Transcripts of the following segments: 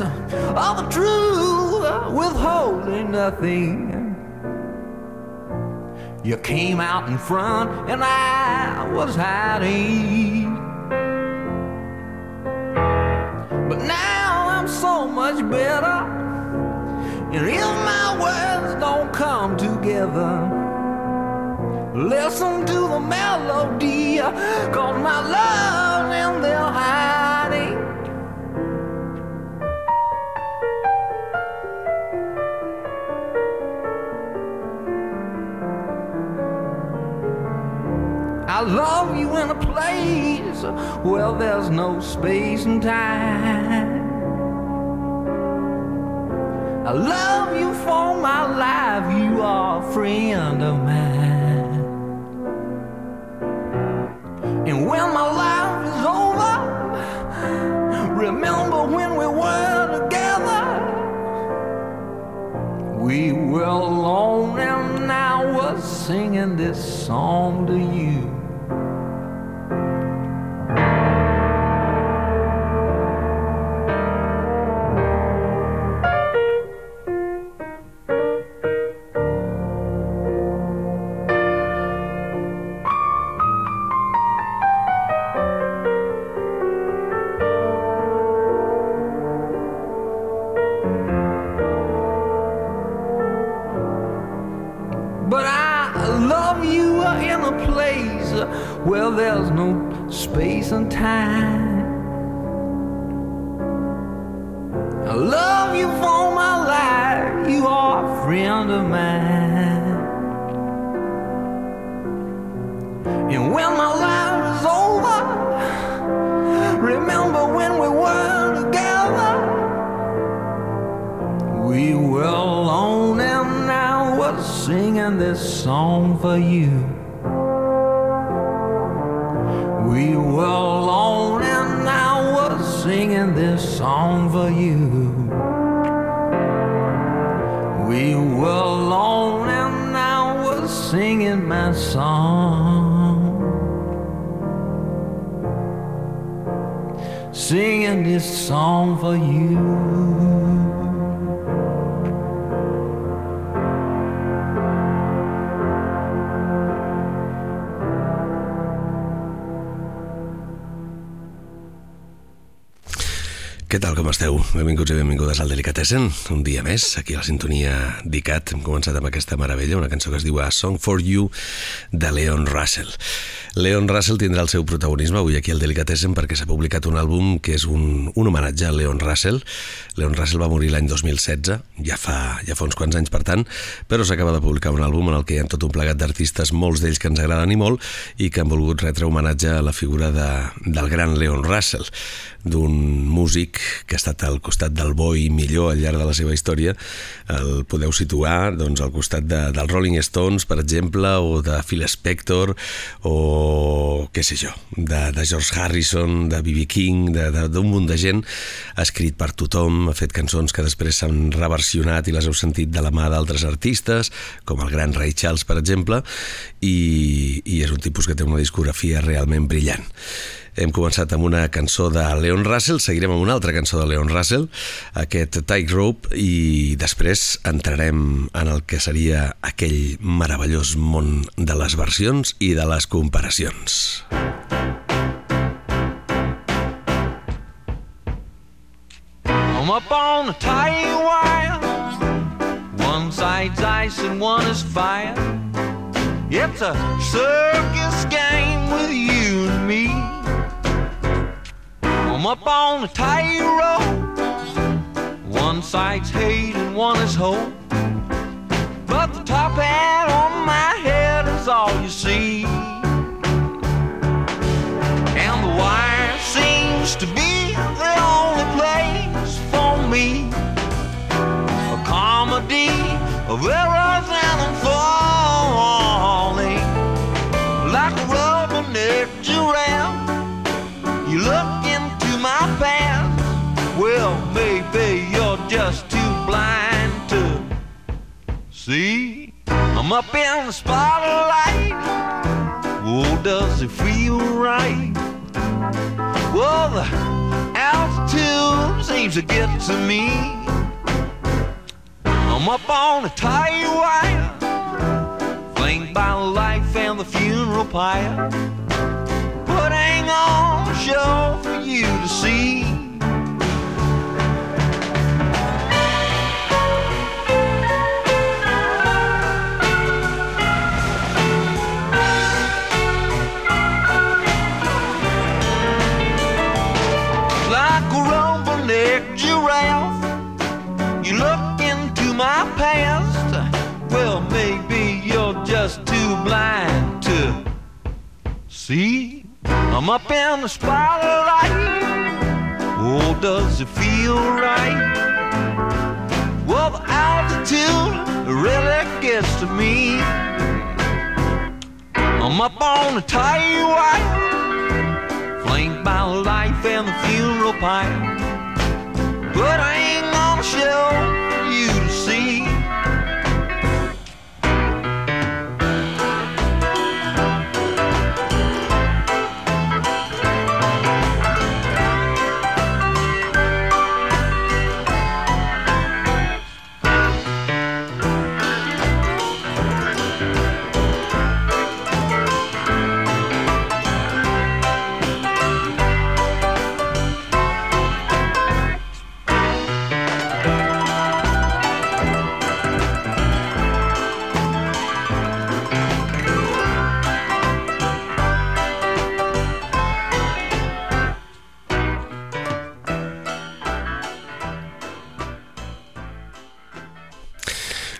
Of the truth, withholding nothing. You came out in front, and I was hiding. But now I'm so much better, and if my words don't come together. Listen to the melody, cause my love's in their hiding. I love you in a place where there's no space and time. I love you for my life, you are a friend of mine. And when my life is over, remember when we were together. We were alone and I was singing this song to you. This song for you. We were alone and I was singing my song. Singing this song for you. Què tal, com esteu? Benvinguts i benvingudes al Delicatessen. Un dia més, aquí a la sintonia d'ICAT. Hem començat amb aquesta meravella, una cançó que es diu A Song for You, de Leon Russell. Leon Russell tindrà el seu protagonisme avui aquí al Delicatessen perquè s'ha publicat un àlbum que és un, un homenatge a Leon Russell. Leon Russell va morir l'any 2016, ja fa, ja fa uns quants anys per tant, però s'acaba de publicar un àlbum en el que hi ha tot un plegat d'artistes, molts d'ells que ens agraden i molt, i que han volgut retre homenatge a la figura de, del gran Leon Russell, d'un músic que ha estat al costat del boi millor al llarg de la seva història, el podeu situar doncs, al costat de, dels Rolling Stones, per exemple, o de Phil Spector, o què sé jo, de, de George Harrison, de B.B. King, d'un munt de gent, ha escrit per tothom, ha fet cançons que després s'han reversionat i les heu sentit de la mà d'altres artistes, com el gran Ray Charles, per exemple, i, i és un tipus que té una discografia realment brillant. Hem començat amb una cançó de Leon Russell, seguirem amb una altra cançó de Leon Russell, aquest Tightrope, i després entrarem en el que seria aquell meravellós món de les versions i de les comparacions. I'm up on a tight wire. One side's ice and one is fire. It's a circus game with you and me. I'm up on a tightrope. One side's hate and one is hope. But the top hat on my head is all you see. And the wire seems to be the only place for me. A comedy of errors and falling. Like a rubber-necked giraffe. You look see. I'm up in the spotlight. Oh, does it feel right? Well, the altitude seems to get to me. I'm up on a tight wire, flanked by life and the funeral pyre putting on show for you to see. See. I'm up in the spotlight. Oh, does it feel right? Well, the altitude really gets to me. I'm up on the tight wire, flanked by life and the funeral pyre. But I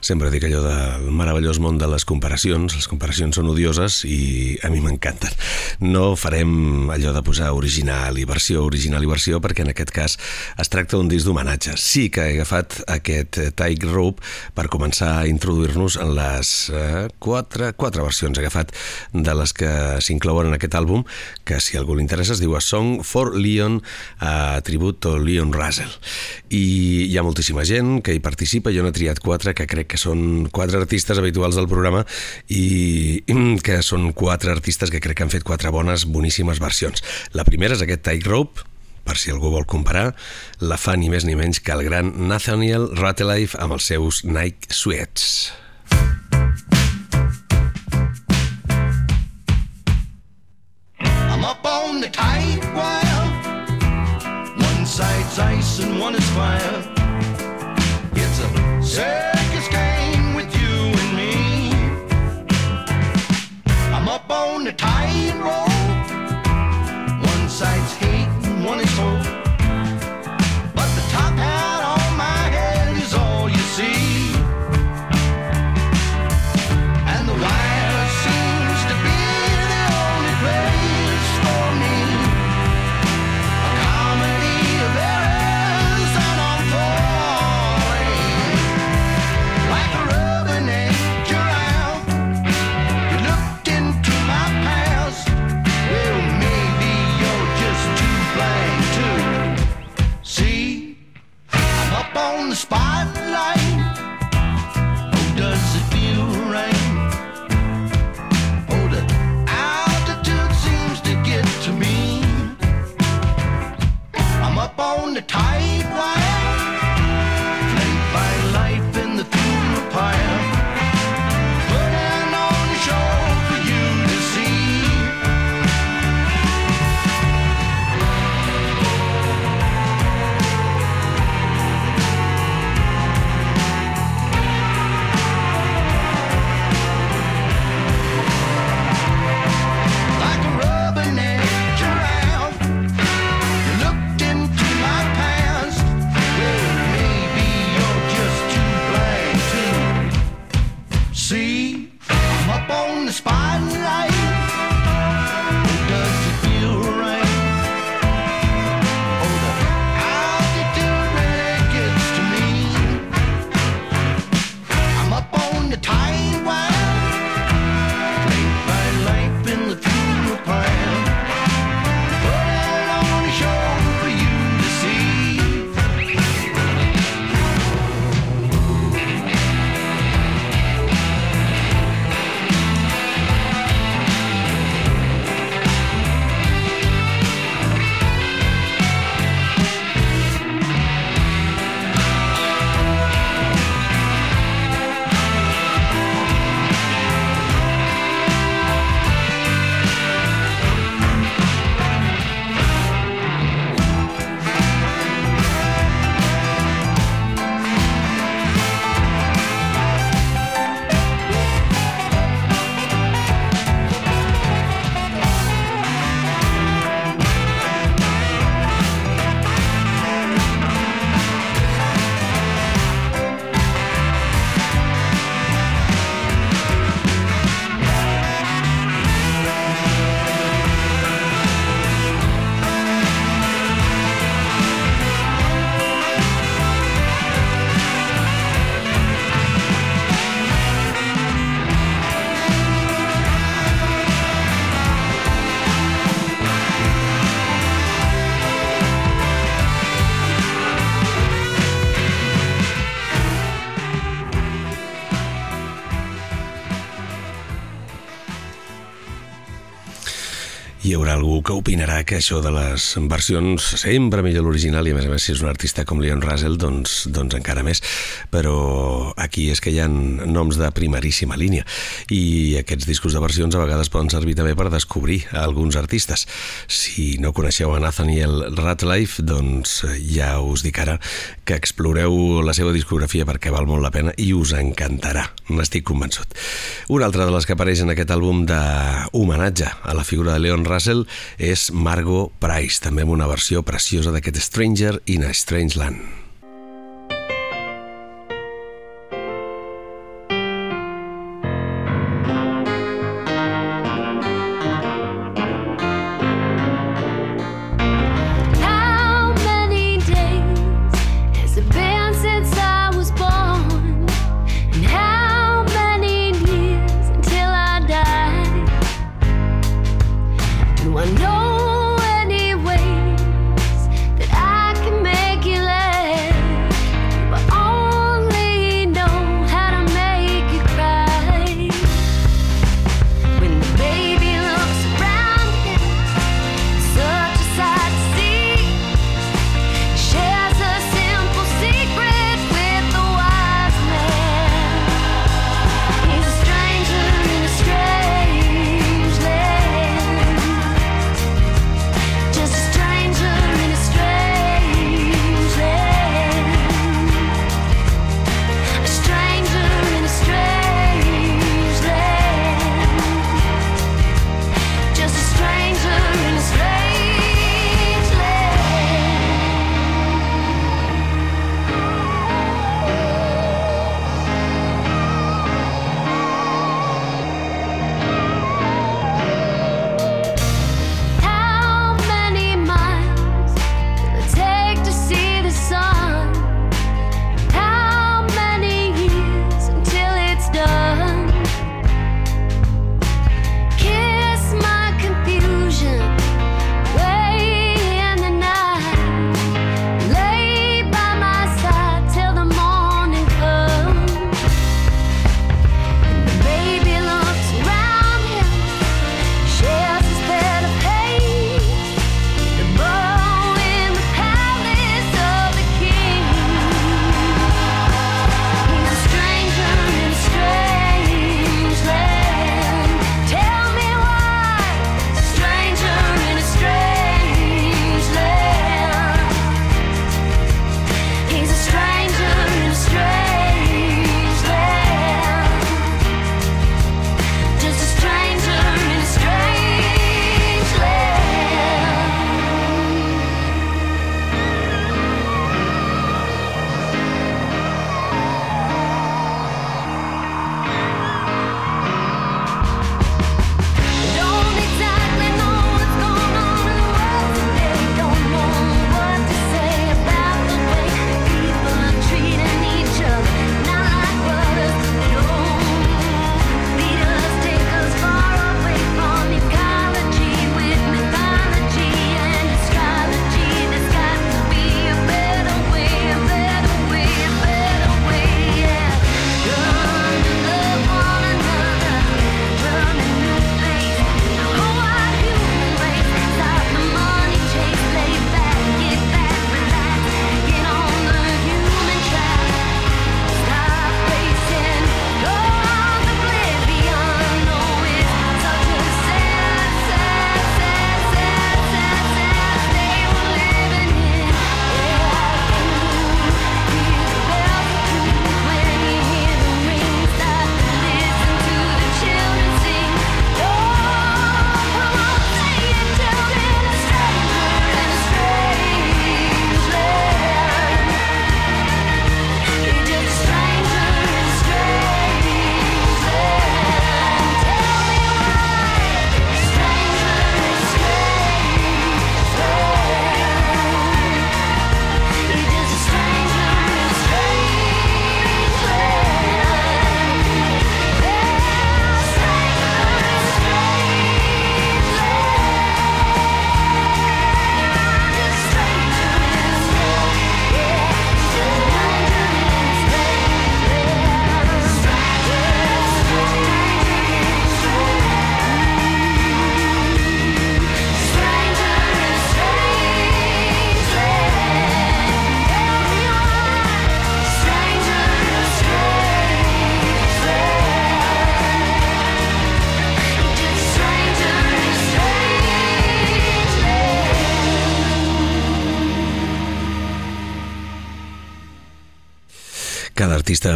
Sempre dic allò del meravellós món de les comparacions. Les comparacions són odioses i a mi m'encanten. No farem allò de posar original i versió, original i versió, perquè en aquest cas es tracta d'un disc d'homenatge. Sí que he agafat aquest Tight Rope per començar a introduir-nos en les eh, quatre, quatre versions he agafat de les que s'inclouen en aquest àlbum, que si algú li interessa es diu A Song for Leon, a tribut a Leon Russell. I hi ha moltíssima gent que hi participa, jo n'he triat quatre que crec que que són quatre artistes habituals del programa i que són quatre artistes que crec que han fet quatre bones, boníssimes versions. La primera és aquest Tightrope, per si algú vol comparar, la fa ni més ni menys que el gran Nathaniel Ratelife amb els seus Nike Sweats. I'm up on the tight wire One side's ice and one is fire It's a circus on the tightrope. Oh. Opinarà que això de les versions sempre millor l'original i a més a més si és un artista com Leon Russell doncs, doncs encara més. Però aquí és que hi ha noms de primeríssima línia. I aquests discos de versions a vegades poden servir també per descobrir alguns artistes. Si no coneixeu a Nathaniel Ratliff doncs ja us dic ara que exploreu la seva discografia perquè val molt la pena i us encantarà, n'estic convençut. Una altra de les que apareix en aquest àlbum d'homenatge a la figura de Leon Russell Margot Price, també amb una versió preciosa d'aquest Stranger in a Strange Land.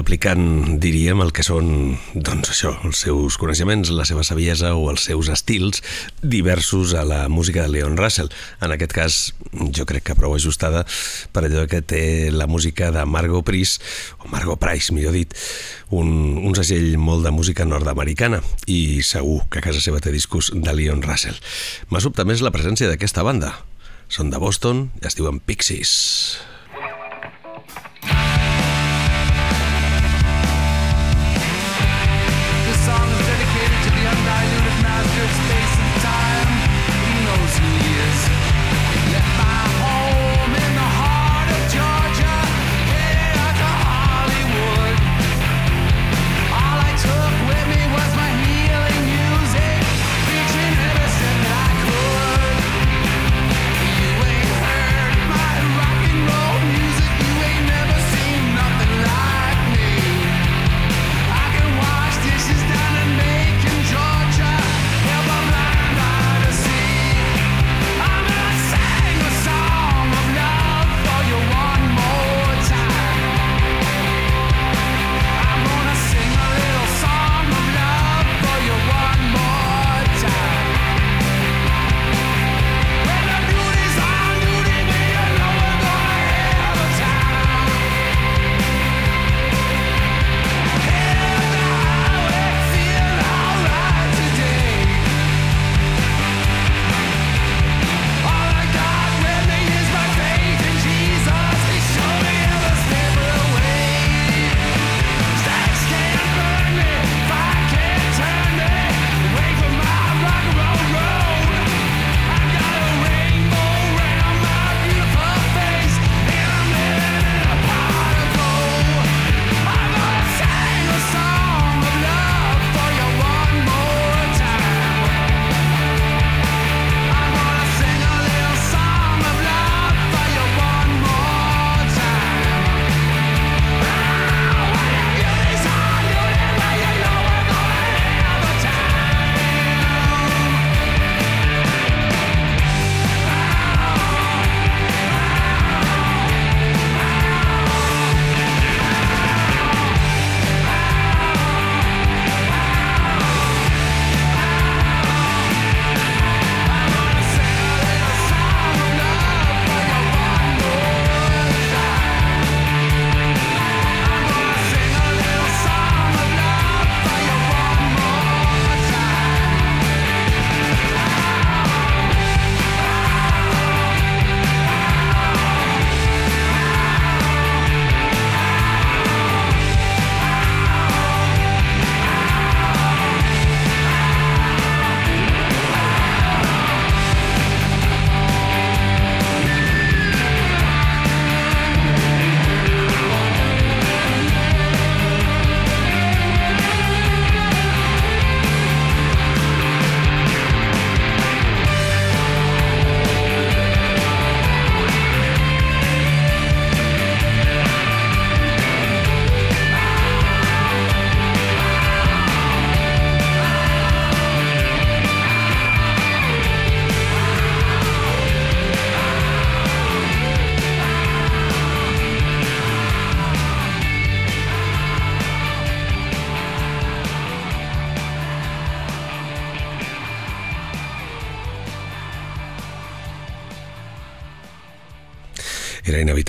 Aplicant, diríem, el que són, doncs això, els seus coneixements, la seva saviesa o els seus estils diversos a la música de Leon Russell. En aquest cas, jo crec que prou ajustada per allò que té la música de Margot Price, o Margot Price, millor dit, un, un segell molt de música nord-americana i segur que a casa seva té discos de Leon Russell. M'ha sobtat més la presència d'aquesta banda. Són de Boston i es diuen Pixies.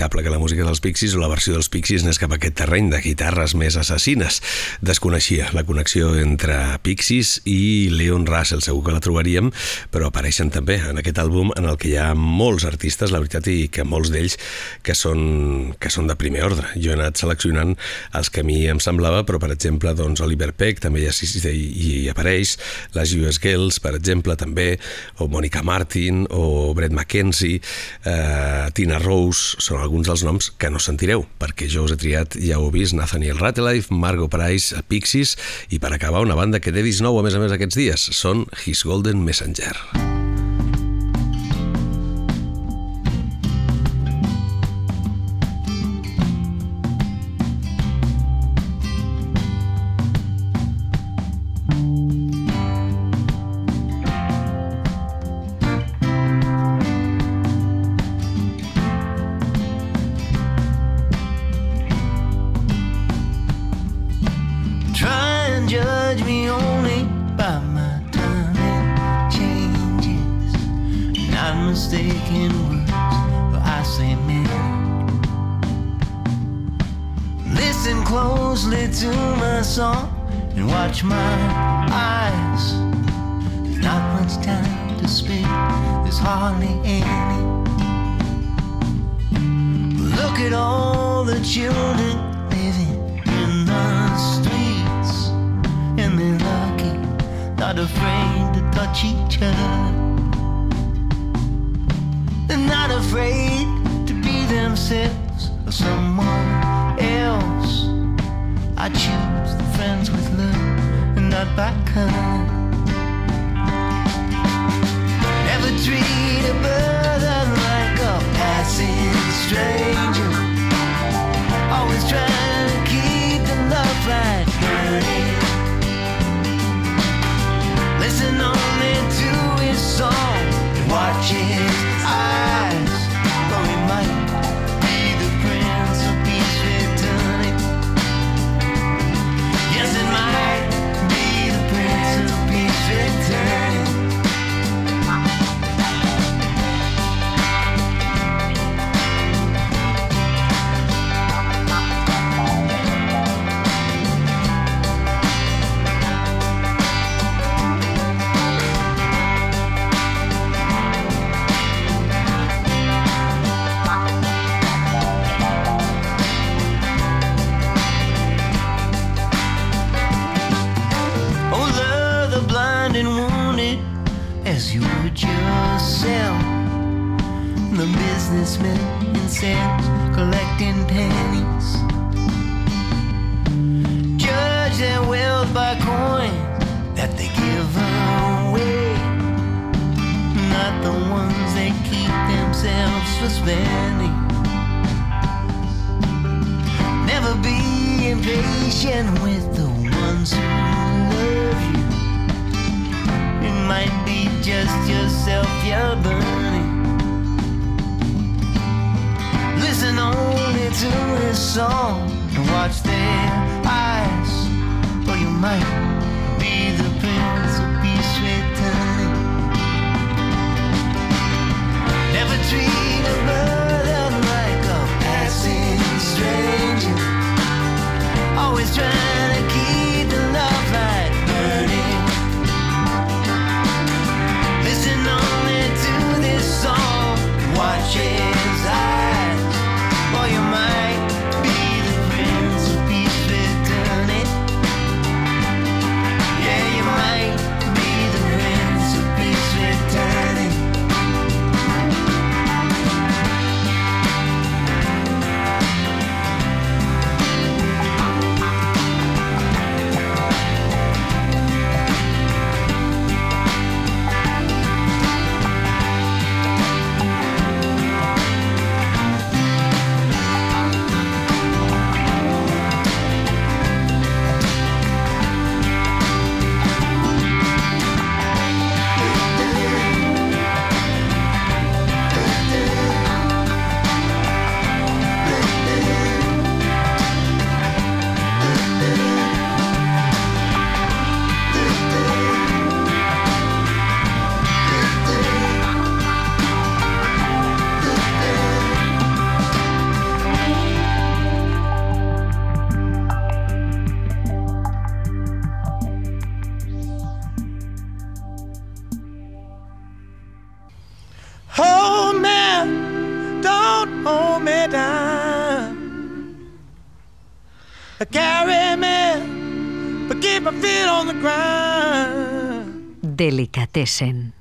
Inevitable que la música dels Pixies o la versió dels Pixies anés cap a aquest terreny de guitarres més assassines. Desconeixia la connexió entre Pixies i Leon Russell, segur que la trobaríem, però apareixen també en aquest àlbum en el que hi ha molts artistes, la veritat, i que molts d'ells que són, que són de primer ordre. Jo he anat seleccionant els que a mi em semblava, però per exemple, doncs, Oliver Peck també hi, assist, i, i apareix, les US Girls, per exemple, també, o Monica Martin, o Brett McKenzie, eh, Tina Rose, són alguns dels noms que no sentireu, perquè jo us he triat, ja ho he vist, Nathaniel Ratelife, Margot Price, Pixies, i per acabar una banda que té disc nou, a més a més, aquests dies, són His Golden Messenger. mistaken Delicatessen.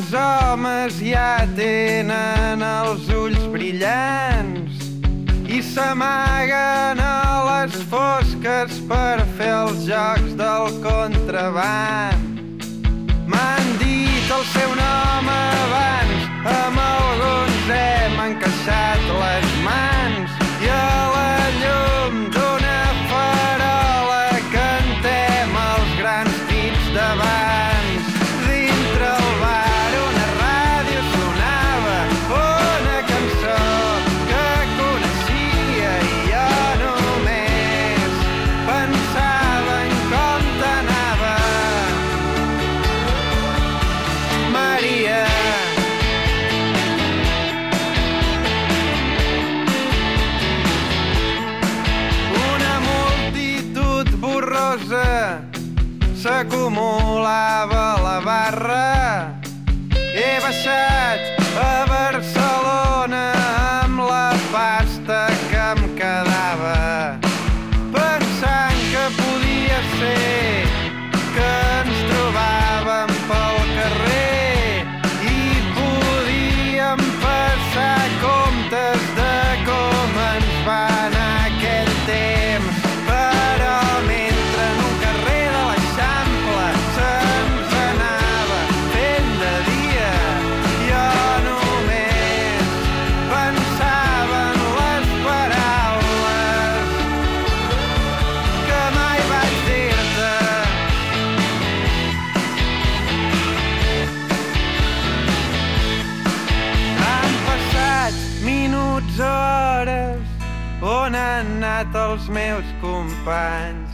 Pobres homes ja tenen els ulls brillants i s'amaguen a les fosques per fer els jocs del contraband. M'han dit el seu nom abans, amb alguns hem encaixat les mans on han anat els meus companys.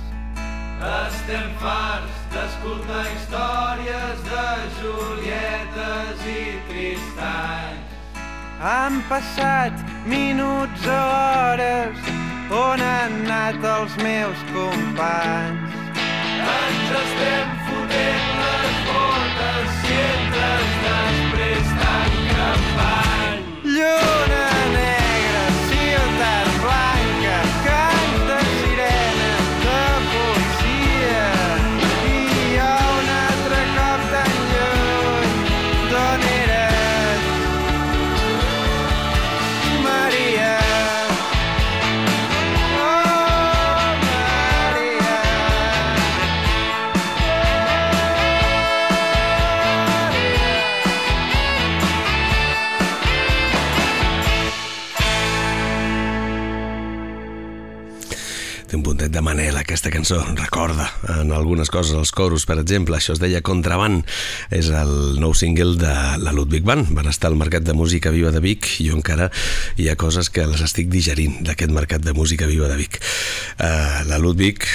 Estem farts d'escoltar històries de Julietes i Tristanys. Han passat minuts o hores on han anat els meus companys. Ens estem fotent les botes si entres després tan campany. Lluna De Manel, aquesta cançó. Recorda, en algunes coses, els coros, per exemple, això es deia Contraband. És el nou single de la Ludwig Band. Van estar al Mercat de Música Viva de Vic jo encara hi ha coses que les estic digerint d'aquest Mercat de Música Viva de Vic. Uh, la Ludwig,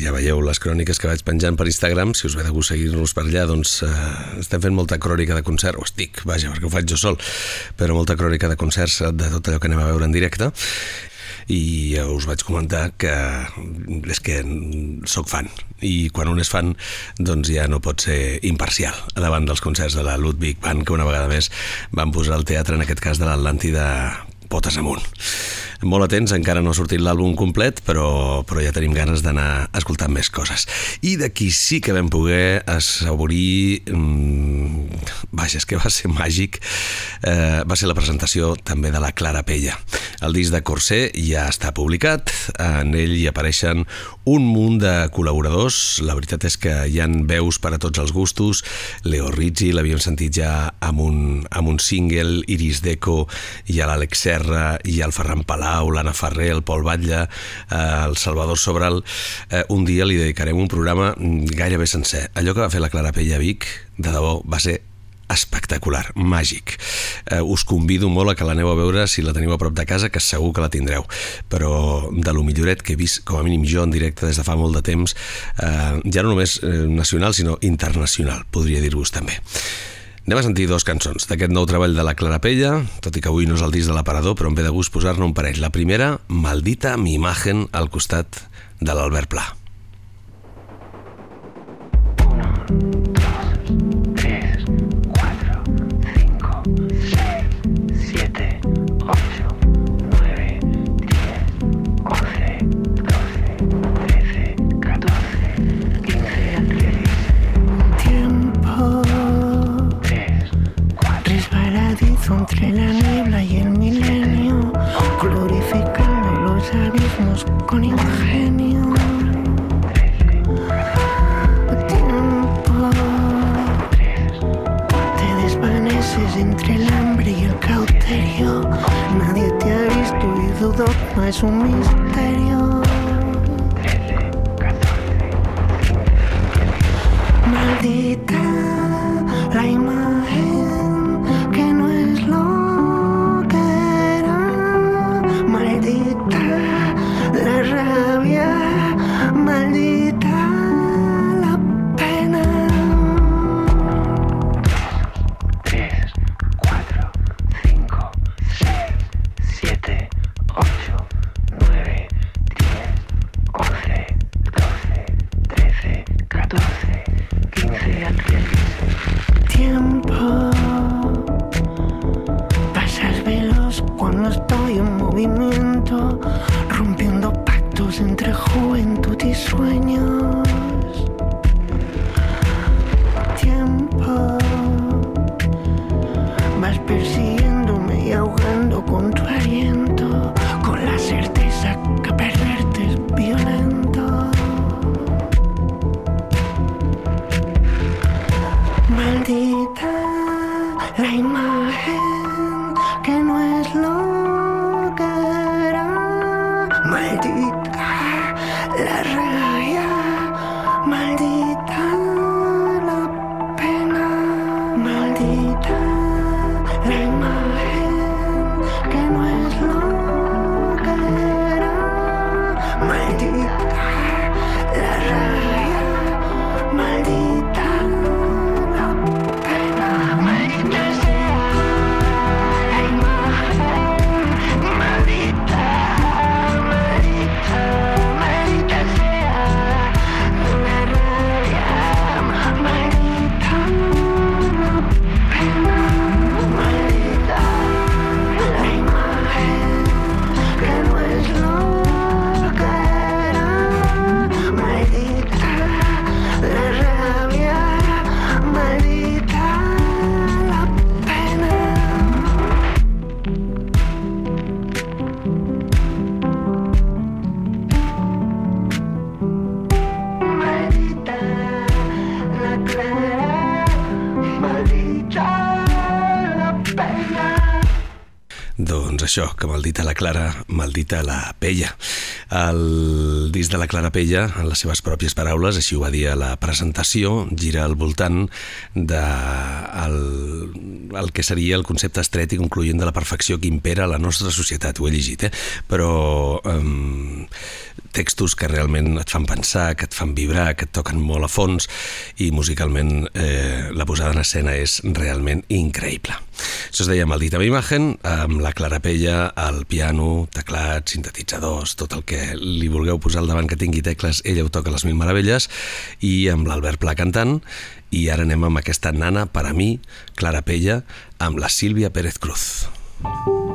ja veieu les cròniques que vaig penjant per Instagram, si us ve de gust seguir-nos per allà, doncs uh, estem fent molta crònica de concert, o estic, vaja, perquè ho faig jo sol, però molta crònica de concerts de tot allò que anem a veure en directe i ja us vaig comentar que és que sóc fan i quan un és fan doncs ja no pot ser imparcial davant dels concerts de la Ludwig Band que una vegada més van posar al teatre en aquest cas de l'Atlàntida potes amunt. Molt atents, encara no ha sortit l'àlbum complet, però, però ja tenim ganes d'anar escoltant més coses. I d'aquí sí que vam poder assaborir... Mmm, vaja, és que va ser màgic. Eh, va ser la presentació també de la Clara Pella. El disc de Corsé ja està publicat, en ell hi apareixen un munt de col·laboradors. La veritat és que hi han veus per a tots els gustos. Leo Rizzi l'havíem sentit ja amb un, amb un single, Iris Deco, ha l'Àlex Serra, hi ha el Ferran Palau, l'Anna Ferrer, el Pol Batlle, eh, el Salvador Sobral. Eh, un dia li dedicarem un programa mm, gairebé sencer. Allò que va fer la Clara Pella Vic, de debò, va ser espectacular, màgic. Eh, us convido molt a que l'aneu a veure si la teniu a prop de casa, que segur que la tindreu. Però de lo milloret que he vist, com a mínim jo en directe des de fa molt de temps, eh, ja no només eh, nacional, sinó internacional, podria dir-vos també. Anem a sentir dos cançons d'aquest nou treball de la Clara Pella, tot i que avui no és el disc de l'aparador, però em ve de gust posar-ne un parell. La primera, Maldita mi imagen, al costat de l'Albert Pla. tres, entre la niebla y el milenio, glorificando los abismos con ingenio. Tiempo, te desvaneces entre el hambre y el cauterio, nadie te ha visto y dudo, no es un misterio. Això, que maldita la Clara, maldita la Pella. El disc de la Clara Pella, en les seves pròpies paraules, així ho va dir a la presentació, gira al voltant de el, el que seria el concepte estrètic concloent de la perfecció que impera a la nostra societat. Ho he llegit, eh? Però um, textos que realment et fan pensar, que et fan vibrar, que et toquen molt a fons i musicalment eh, la posada en escena és realment increïble. Això es deia Maldita imagen, amb la Clara Pella, al piano, teclats, sintetitzadors, tot el que li vulgueu posar al davant que tingui tecles, ella ho toca les mil meravelles, i amb l'Albert Pla cantant, i ara anem amb aquesta nana, per a mi, Clara Pella, amb la Sílvia Pérez Cruz. Cántame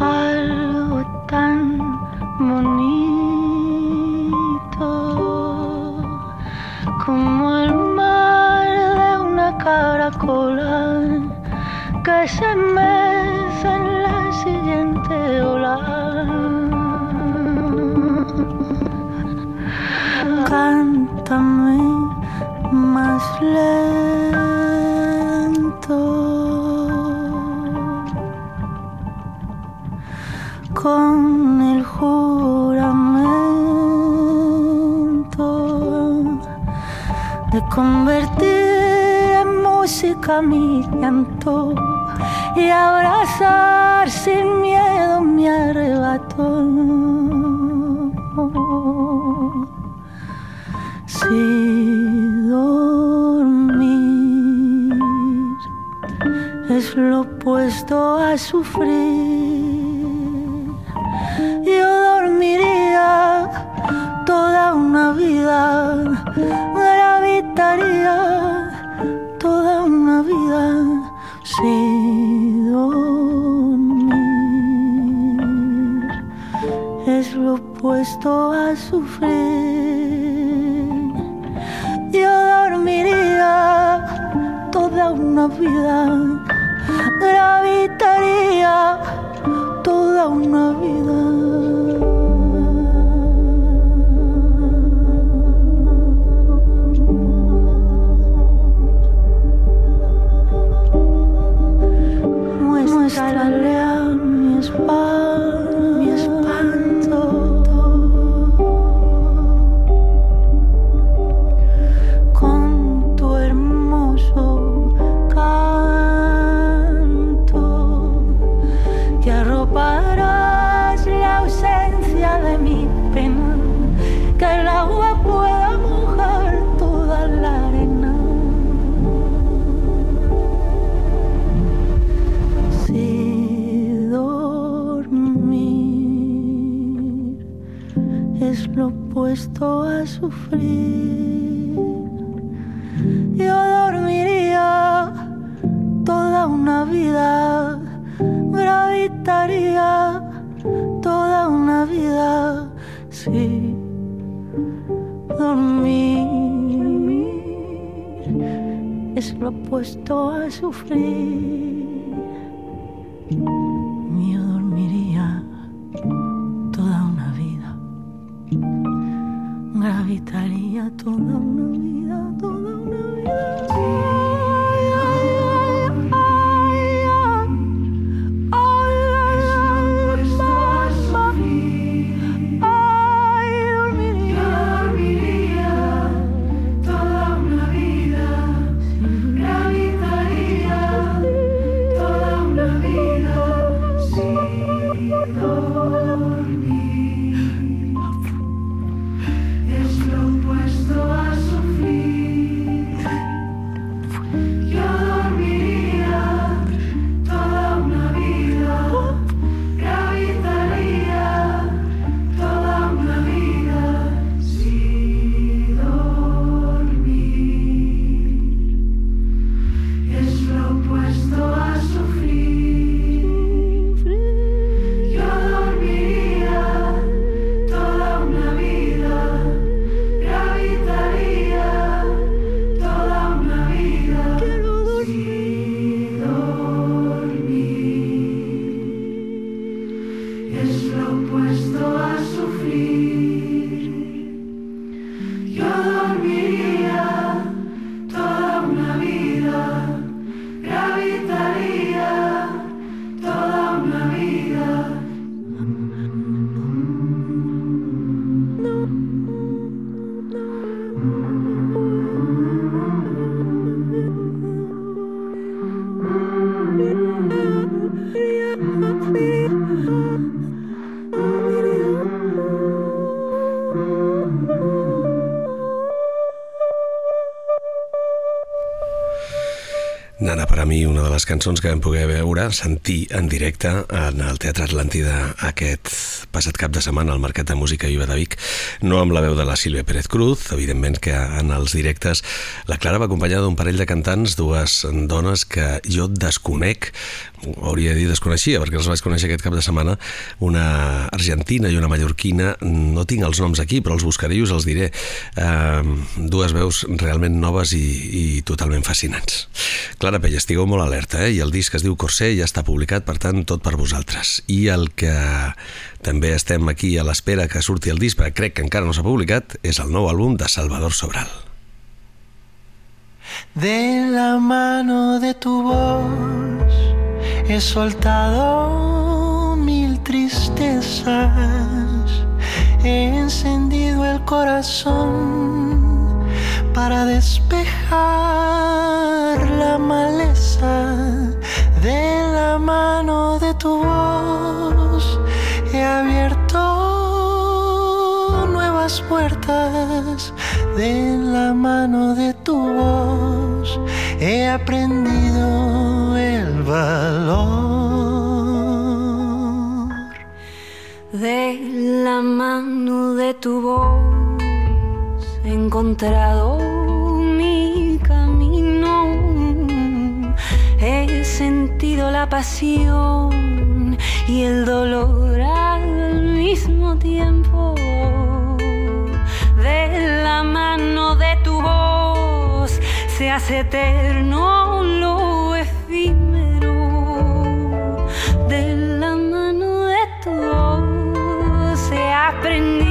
algo tan bonito como el mar de una caracola que se mece en la siguiente ola. Cántame más lento. Con el juramento de convertir en música mi llanto sufrir, yo dormiría toda una vida, gravitaría toda una vida si dormir es lo opuesto a sufrir. Es lo opuesto a sufrir, yo dormiría toda una vida, gravitaría toda una vida. Si dormir es lo opuesto a sufrir. Gravitaría toda les cançons que vam poder veure, sentir en directe en el Teatre Atlàntida aquest passat cap de setmana al Mercat de Música Viva de Vic, no amb la veu de la Sílvia Pérez Cruz, evidentment que en els directes la Clara va acompanyada d'un parell de cantants, dues dones que jo desconec, hauria de dir desconeixia, perquè els vaig conèixer aquest cap de setmana, una argentina i una mallorquina, no tinc els noms aquí, però els buscaré i us els diré. Uh, dues veus realment noves i, i totalment fascinants. Clara Pell, estigueu molt alerta, eh? i el disc es diu Corsé ja està publicat, per tant, tot per vosaltres. I el que també estem aquí a l'espera que surti el disc, perquè crec que encara no s'ha publicat, és el nou àlbum de Salvador Sobral. De la mano de tu voz he soltado mil tristezas, he encendido el corazón para despejar la maleza. De la mano de tu voz nuevas puertas. De la mano de tu voz he aprendido el valor. De la mano de tu voz he encontrado mi camino. He sentido la pasión y el dolor al mismo tiempo la mano de tu voz se hace eterno lo efímero. De la mano de tu voz se aprende.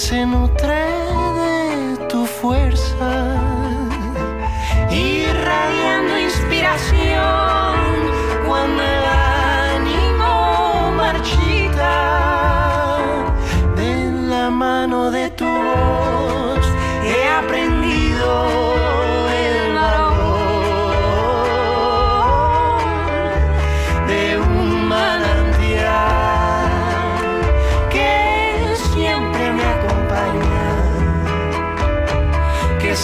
Se nutre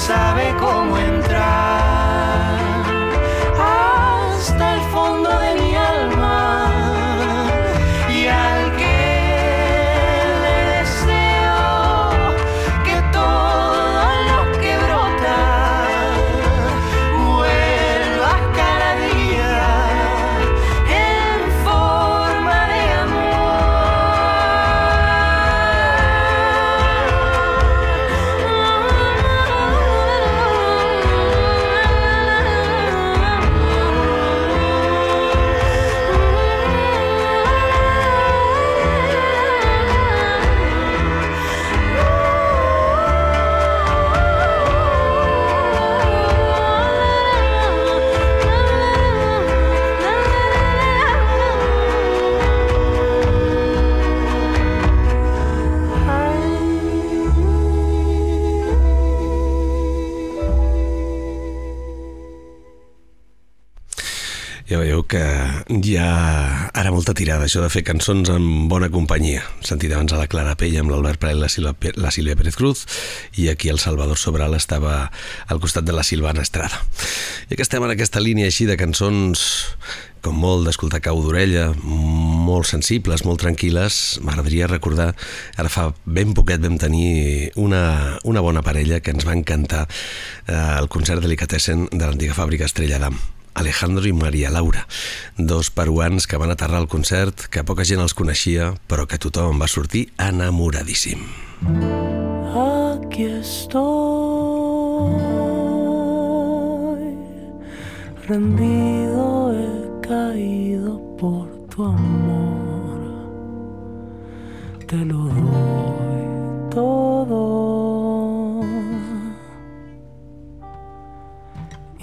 sabe cómo ara molta tirada, això de fer cançons amb bona companyia. Hem sentit abans a la Clara Pell amb l'Albert Pérez, la, Silva, la Sílvia Pérez Cruz, i aquí el Salvador Sobral estava al costat de la Silvana Estrada. I que estem en aquesta línia així de cançons com molt d'escoltar cau d'orella, molt sensibles, molt tranquil·les, m'agradaria recordar, ara fa ben poquet vam tenir una, una bona parella que ens va encantar eh, al concert Delicatessen de l'antiga fàbrica Estrella d'Am. Alejandro i Maria Laura, dos peruans que van aterrar al concert, que poca gent els coneixia, però que tothom va sortir enamoradíssim. Aquí estoy, rendido he caído por tu amor. Te lo doy todo.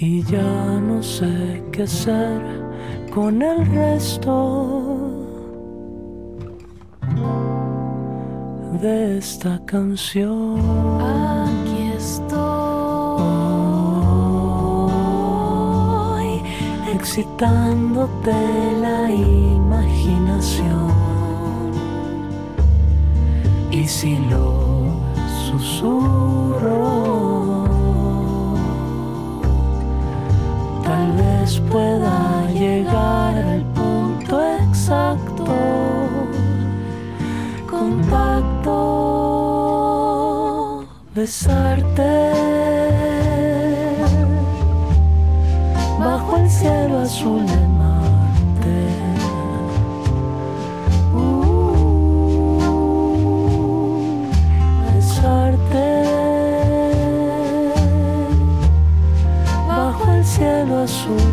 Y ya no sé qué hacer con el resto de esta canción. Aquí estoy, excitándote la imaginación. Y si lo susurro, tal vez pueda llegar al punto exacto. Contacto, besarte. Bajo el cielo azul cielo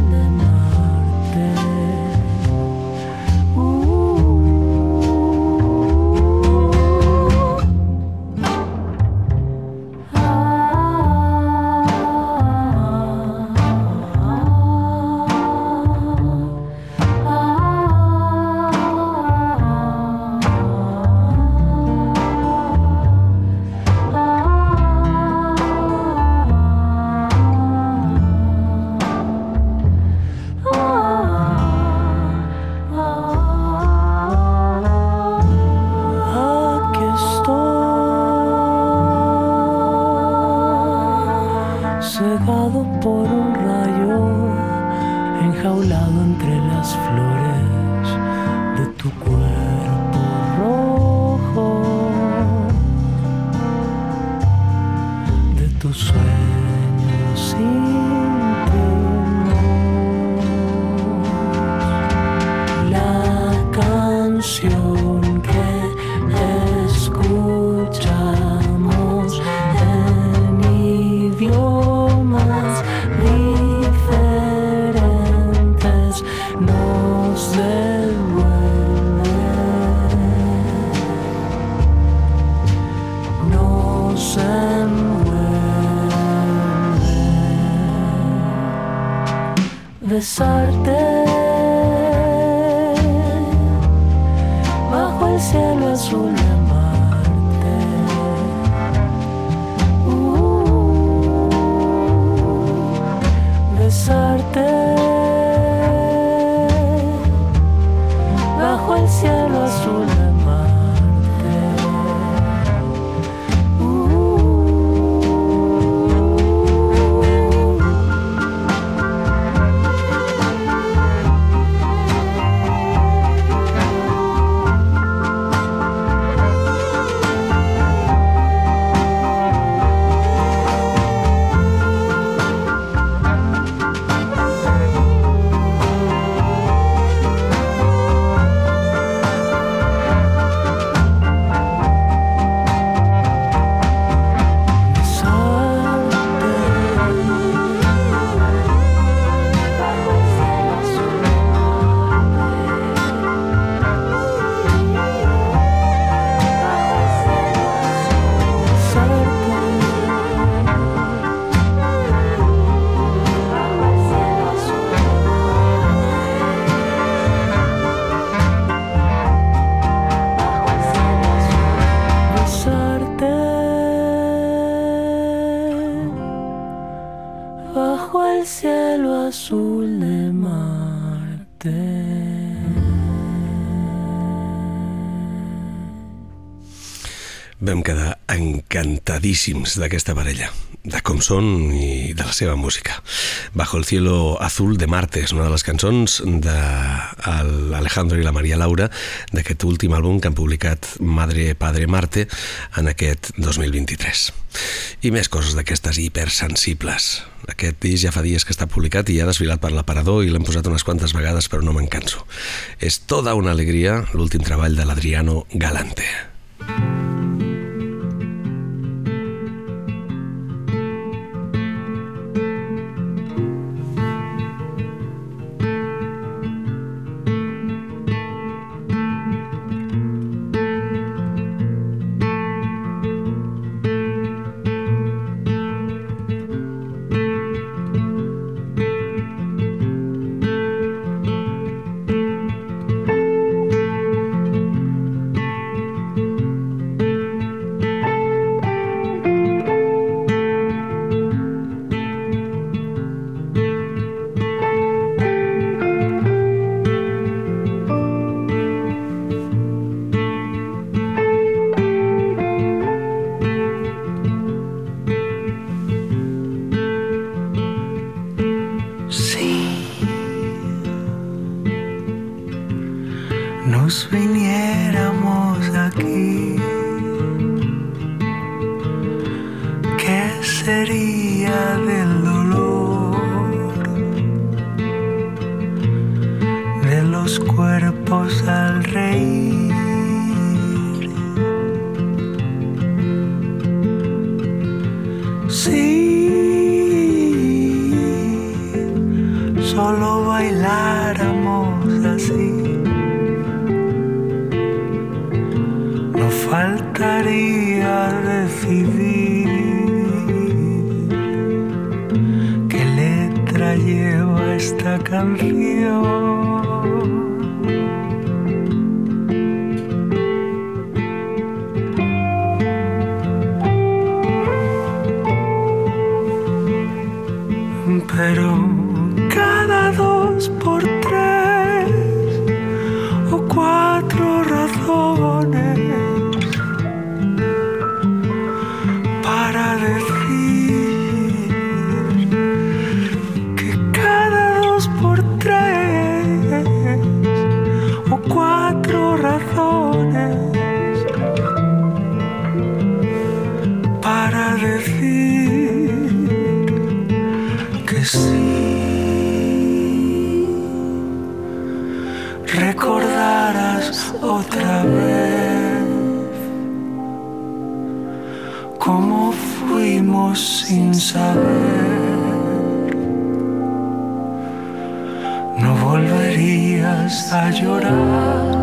encantadíssims d'aquesta parella, de com són i de la seva música. Bajo el cielo azul de Marte és una de les cançons de l'Alejandro i la Maria Laura d'aquest últim àlbum que han publicat Madre Padre Marte en aquest 2023. I més coses d'aquestes hipersensibles. Aquest disc ja fa dies que està publicat i ja ha desfilat per l'aparador i l'hem posat unes quantes vegades però no me'n canso. És tota una alegria l'últim treball de l'Adriano Galante. Sin saber. No volverías a llorar.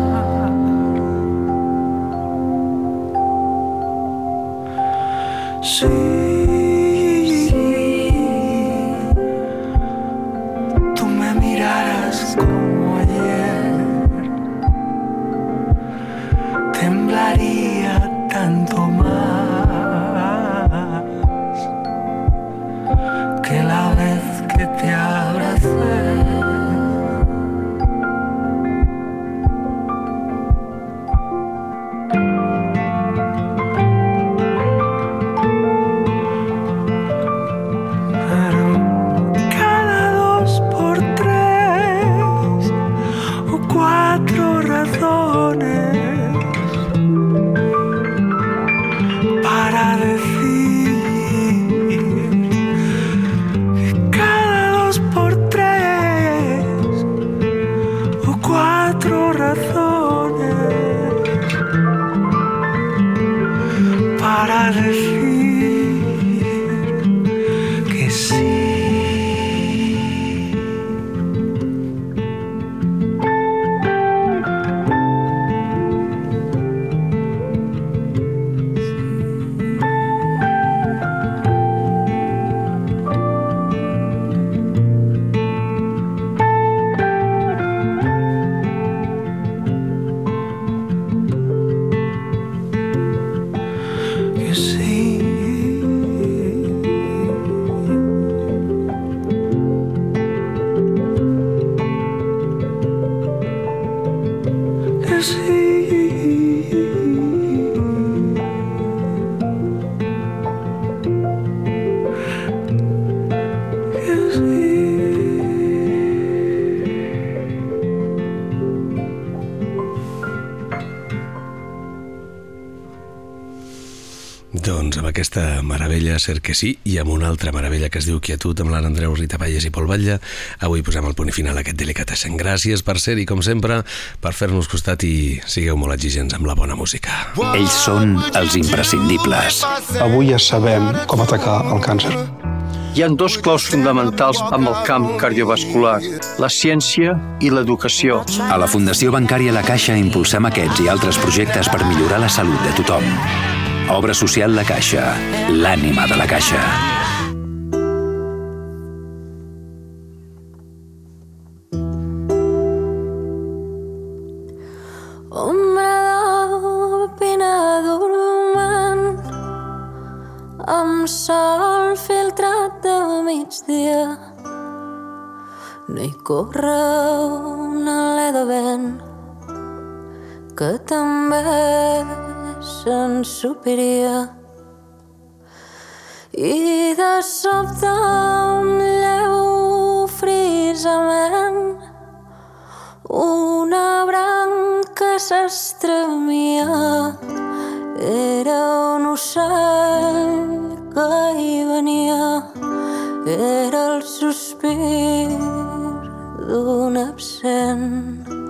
You see, aquesta meravella, cert que sí, i amb una altra meravella que es diu Quietud, amb l'Anna Andreu, Rita Palles i Pol Batlle, avui posem el punt final a aquest Delicatessen. Gràcies per ser-hi, com sempre, per fer-nos costat i sigueu molt exigents amb la bona música. Ells són els imprescindibles. Avui ja sabem com atacar el càncer. Hi han dos claus fonamentals amb el camp cardiovascular, la ciència i l'educació. A la Fundació Bancària La Caixa impulsem aquests i altres projectes per millorar la salut de tothom. Obra social La Caixa, l'ànima de la Caixa. Ombra de pena dormant amb sol filtrat de migdia no hi corre un alè de vent que també s'ensupiria i de sobte un lleu frisament una branca s'estremia. Era un ocell que hi venia. Era el sospir d'un absent